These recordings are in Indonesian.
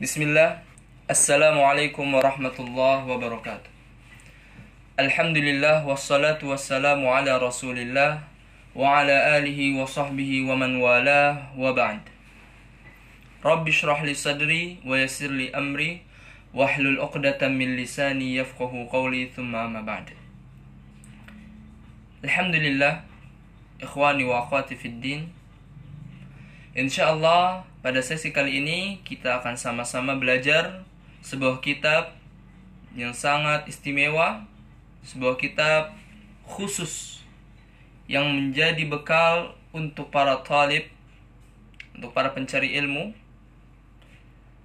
Bismillah. Assalamualaikum warahmatullahi wabarakatuh Alhamdulillah wassalatu wassalamu ala rasulillah Wa ala alihi wa sahbihi wa man walah wa ba'd. Rabbi syrah li sadri wa yassir li amri Wahlul uqdatan min lisani yafqahu qawli thumma amma ba'd. Alhamdulillah Ikhwani wa akhwati fid din. Insyaallah pada sesi kali ini kita akan sama-sama belajar sebuah kitab yang sangat istimewa, sebuah kitab khusus yang menjadi bekal untuk para talib, untuk para pencari ilmu.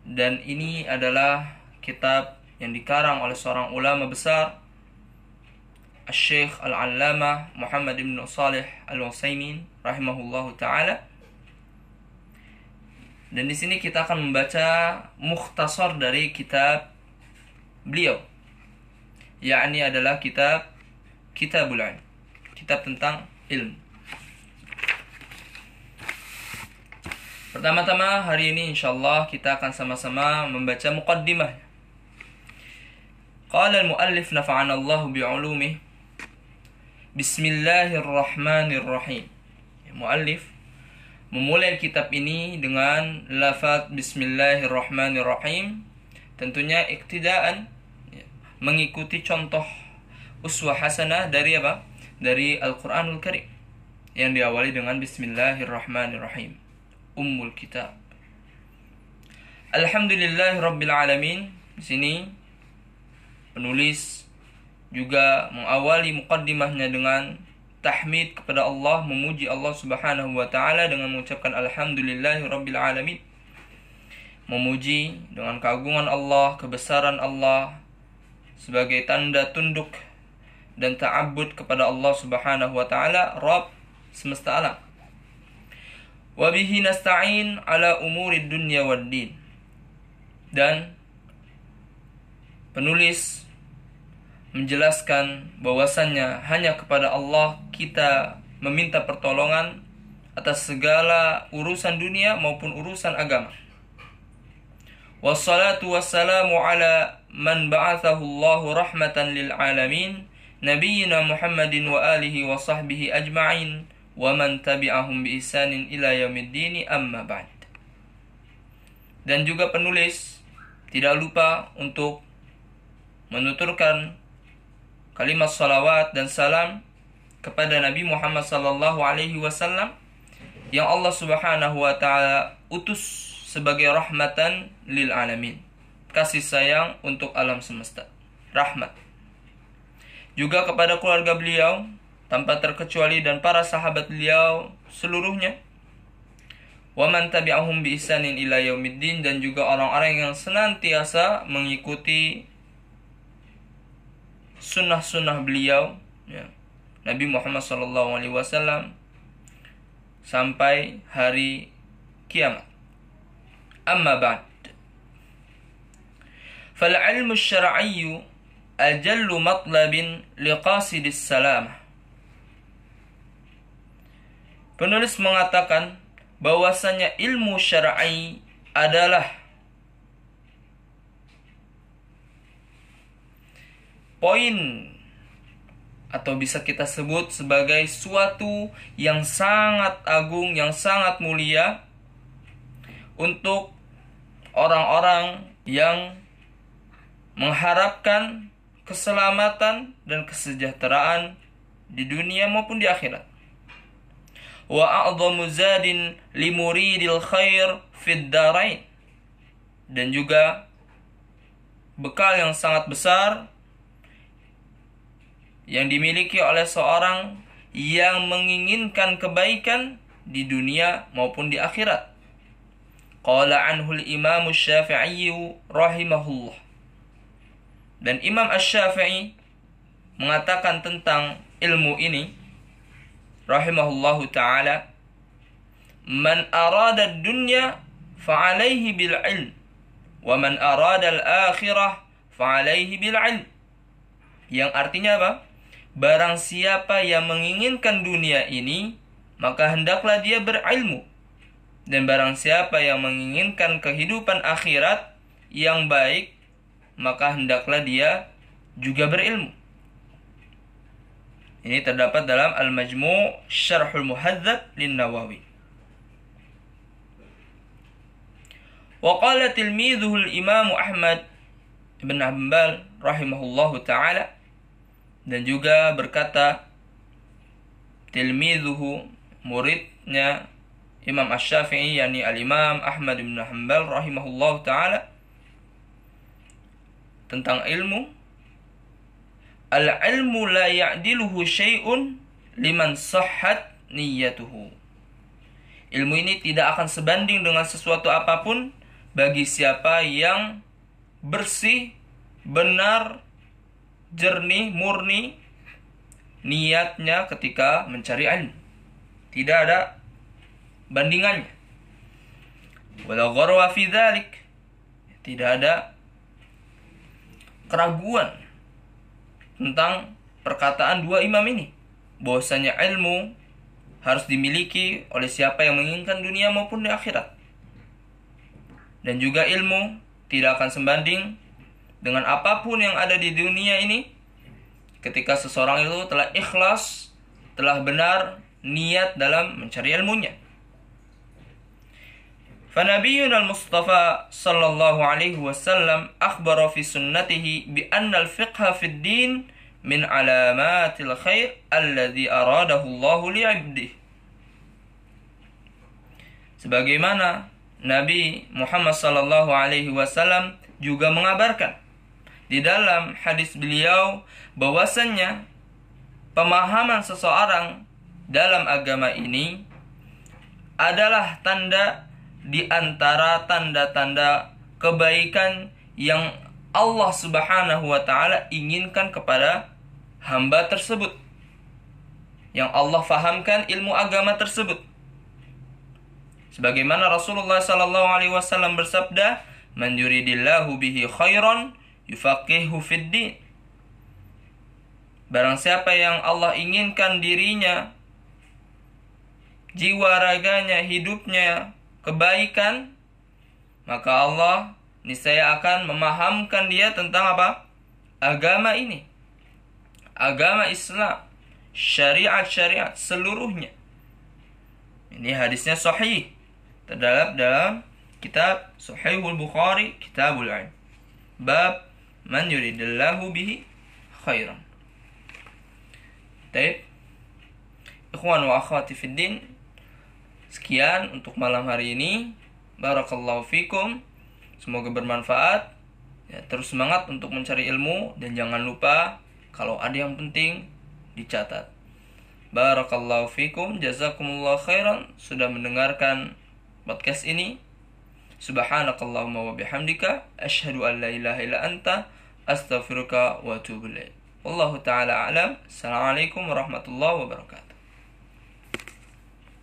Dan ini adalah kitab yang dikarang oleh seorang ulama besar Al-Syeikh Al-Allamah Muhammad ibn Salih Al-Utsaimin rahimahullahu taala dan di sini kita akan membaca mukhtasar dari kitab beliau. Yakni adalah kitab Kitabul Ilm. Kitab tentang ilmu. Pertama-tama hari ini insyaallah kita akan sama-sama membaca muqaddimah. Qala al-muallif nafa'ana Allah bi'ulumih. Bismillahirrahmanirrahim. Muallif memulai kitab ini dengan lafaz Bismillahirrahmanirrahim. Tentunya iktidaan ya, mengikuti contoh uswah hasanah dari apa? Dari Al-Quranul Karim yang diawali dengan Bismillahirrahmanirrahim. Ummul Kitab. Alhamdulillah Rabbil Alamin. Di sini penulis juga mengawali mukaddimahnya dengan tahmid kepada Allah, memuji Allah Subhanahu wa taala dengan mengucapkan alhamdulillahirabbil alamin. Memuji dengan keagungan Allah, kebesaran Allah sebagai tanda tunduk dan ta'abbud kepada Allah Subhanahu wa taala, Rabb semesta alam. Wa bihi nasta'in ala umuri dunya wad din. Dan penulis menjelaskan bahwasannya hanya kepada Allah kita meminta pertolongan atas segala urusan dunia maupun urusan agama. Wassalatu wassalamu ala man ba'athahu Allah rahmatan lil alamin nabiyina Muhammadin wa alihi wa sahbihi ajma'in wa man tabi'ahum bi ihsanin ila yaumiddin amma ba'd. Dan juga penulis tidak lupa untuk menuturkan kalimat salawat dan salam kepada Nabi Muhammad sallallahu alaihi wasallam yang Allah Subhanahu wa taala utus sebagai rahmatan lil alamin. Kasih sayang untuk alam semesta. Rahmat. Juga kepada keluarga beliau tanpa terkecuali dan para sahabat beliau seluruhnya. Wa man tabi'ahum bi ihsanin ila yaumiddin dan juga orang-orang yang senantiasa mengikuti sunnah-sunnah beliau ya, Nabi Muhammad Shallallahu Alaihi Wasallam sampai hari kiamat. Amma ba'd. Fal ilmu syar'iyyu ajallu matlabin liqasidis salam. Penulis mengatakan bahwasanya ilmu syar'i adalah poin atau bisa kita sebut sebagai suatu yang sangat agung, yang sangat mulia untuk orang-orang yang mengharapkan keselamatan dan kesejahteraan di dunia maupun di akhirat. Wa a'dhamu zadin limuridil khair fid darain. Dan juga bekal yang sangat besar yang dimiliki oleh seorang yang menginginkan kebaikan di dunia maupun di akhirat. Qala anhu al-Imam Syafi'i rahimahullah. Dan Imam Asy-Syafi'i mengatakan tentang ilmu ini rahimahullahu taala Man arada dunya fa'alaihi bil ilm wa man arada al-akhirah fa'alaihi bil ilm. Yang artinya apa? Barang siapa yang menginginkan dunia ini, maka hendaklah dia berilmu. Dan barang siapa yang menginginkan kehidupan akhirat, yang baik, maka hendaklah dia juga berilmu. Ini terdapat dalam Al-Majmu' Syarhul Muhadzab lin Nawawi. Wa qala tilmidhuhu al-Imam Ahmad bin Hanbal rahimahullahu taala dan juga berkata tilmidhuhu muridnya Imam Asy-Syafi'i yakni Al-Imam Ahmad bin Hanbal rahimahullahu taala tentang ilmu Al-ilmu la ya'diluhu syai'un liman sahhat niyyatuhu. Ilmu ini tidak akan sebanding dengan sesuatu apa pun bagi siapa yang bersih, benar, jernih, murni niatnya ketika mencari ilmu. Tidak ada bandingannya. Wala gharwa fi Tidak ada keraguan tentang perkataan dua imam ini bahwasanya ilmu harus dimiliki oleh siapa yang menginginkan dunia maupun di akhirat dan juga ilmu tidak akan sebanding dengan apapun yang ada di dunia ini ketika seseorang itu telah ikhlas telah benar niat dalam mencari ilmunya فنبينا المصطفى صلى الله عليه وسلم أخبر في سنته بأن الفقه في الدين من علامات الخير الذي أراده الله لعبده Sebagaimana Nabi Muhammad sallallahu alaihi wasallam juga mengabarkan di dalam hadis beliau bahwasannya pemahaman seseorang dalam agama ini adalah tanda di antara tanda-tanda kebaikan yang Allah Subhanahu wa taala inginkan kepada hamba tersebut. Yang Allah fahamkan ilmu agama tersebut. Sebagaimana Rasulullah sallallahu alaihi wasallam bersabda, "Man yuridillahu bihi khairan yufaqihu fid din." Barang siapa yang Allah inginkan dirinya jiwa raganya, hidupnya kebaikan, maka Allah niscaya akan memahamkan dia tentang apa? Agama ini. Agama Islam, syariat-syariat seluruhnya. Ini hadisnya sahih. Terdapat dalam kitab Sahihul Bukhari, Kitabul Ilm. Bab man yuridillahu bihi khairan. Baik. Ikhwan wa akhwati fid din, Sekian untuk malam hari ini. Barakallahu fikum. Semoga bermanfaat. Ya, terus semangat untuk mencari ilmu dan jangan lupa kalau ada yang penting dicatat. Barakallahu fikum. Jazakumullah khairan sudah mendengarkan podcast ini. Subhanakallahumma wa bihamdika asyhadu an la ilaha illa anta أستغفرك وأتوب إليك. والله تعالى أعلم. السلام عليكم ورحمة الله وبركاته.